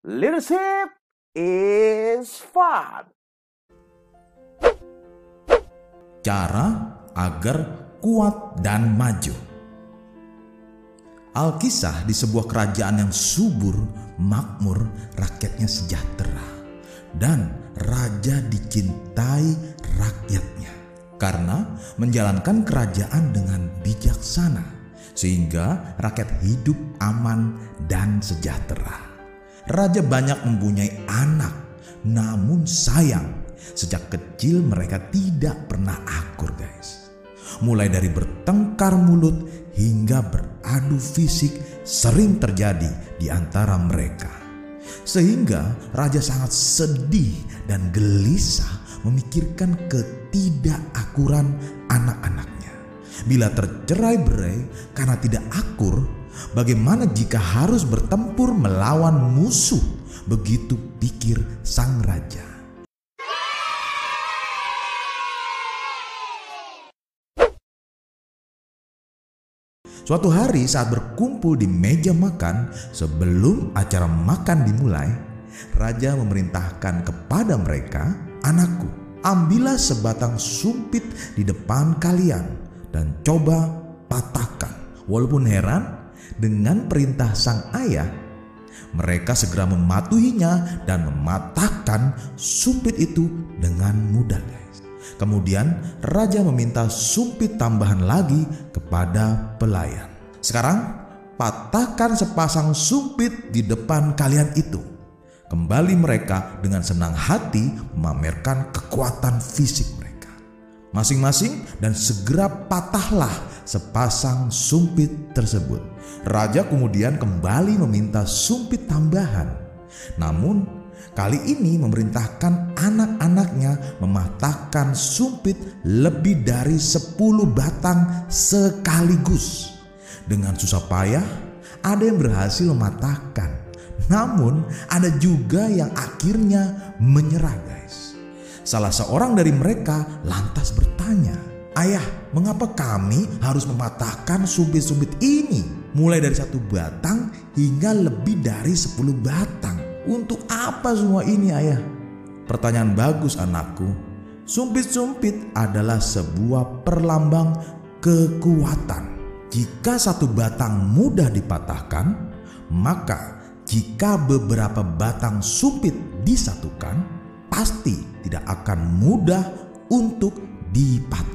Leadership is fun. Cara agar kuat dan maju. Alkisah di sebuah kerajaan yang subur, makmur, rakyatnya sejahtera, dan raja dicintai rakyatnya karena menjalankan kerajaan dengan bijaksana, sehingga rakyat hidup aman dan sejahtera. Raja banyak mempunyai anak, namun sayang, sejak kecil mereka tidak pernah akur, guys. Mulai dari bertengkar mulut hingga beradu fisik sering terjadi di antara mereka. Sehingga raja sangat sedih dan gelisah memikirkan ketidakakuran anak-anaknya. Bila tercerai berai karena tidak akur, Bagaimana jika harus bertempur melawan musuh? Begitu pikir sang raja. Suatu hari saat berkumpul di meja makan sebelum acara makan dimulai, raja memerintahkan kepada mereka, "Anakku, ambillah sebatang sumpit di depan kalian dan coba patahkan." Walaupun heran, dengan perintah sang ayah, mereka segera mematuhinya dan mematahkan sumpit itu dengan mudah guys. Kemudian raja meminta sumpit tambahan lagi kepada pelayan. Sekarang patahkan sepasang sumpit di depan kalian itu. Kembali mereka dengan senang hati memamerkan kekuatan fisik mereka. Masing-masing dan segera patahlah sepasang sumpit tersebut. Raja kemudian kembali meminta sumpit tambahan. Namun kali ini memerintahkan anak-anaknya mematahkan sumpit lebih dari 10 batang sekaligus. Dengan susah payah ada yang berhasil mematahkan. Namun ada juga yang akhirnya menyerah guys. Salah seorang dari mereka lantas bertanya, Ayah, mengapa kami harus mematahkan sumpit-sumpit ini? mulai dari satu batang hingga lebih dari sepuluh batang. Untuk apa semua ini ayah? Pertanyaan bagus anakku. Sumpit-sumpit adalah sebuah perlambang kekuatan. Jika satu batang mudah dipatahkan, maka jika beberapa batang sumpit disatukan, pasti tidak akan mudah untuk dipatahkan.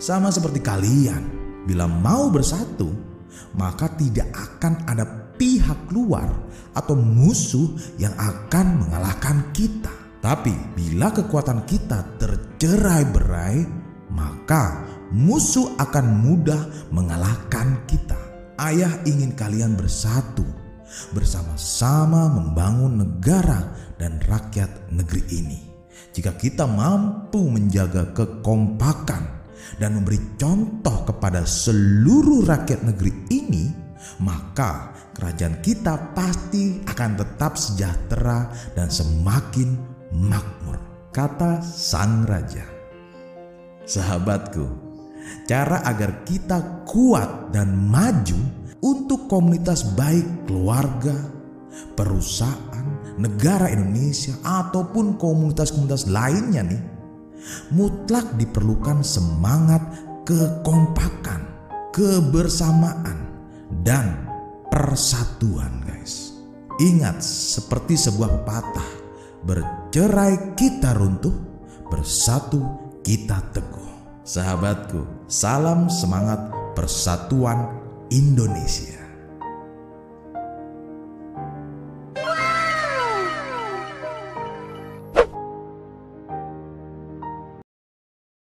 Sama seperti kalian, bila mau bersatu, maka tidak akan ada pihak luar atau musuh yang akan mengalahkan kita. Tapi bila kekuatan kita tercerai berai, maka musuh akan mudah mengalahkan kita. Ayah ingin kalian bersatu, bersama-sama membangun negara dan rakyat negeri ini. Jika kita mampu menjaga kekompakan dan memberi contoh kepada seluruh rakyat negeri ini, maka kerajaan kita pasti akan tetap sejahtera dan semakin makmur. Kata sang raja. Sahabatku, cara agar kita kuat dan maju untuk komunitas baik keluarga, perusahaan, negara Indonesia ataupun komunitas-komunitas lainnya nih mutlak diperlukan semangat kekompakan, kebersamaan, dan persatuan guys. Ingat seperti sebuah pepatah, bercerai kita runtuh, bersatu kita teguh. Sahabatku, salam semangat persatuan Indonesia.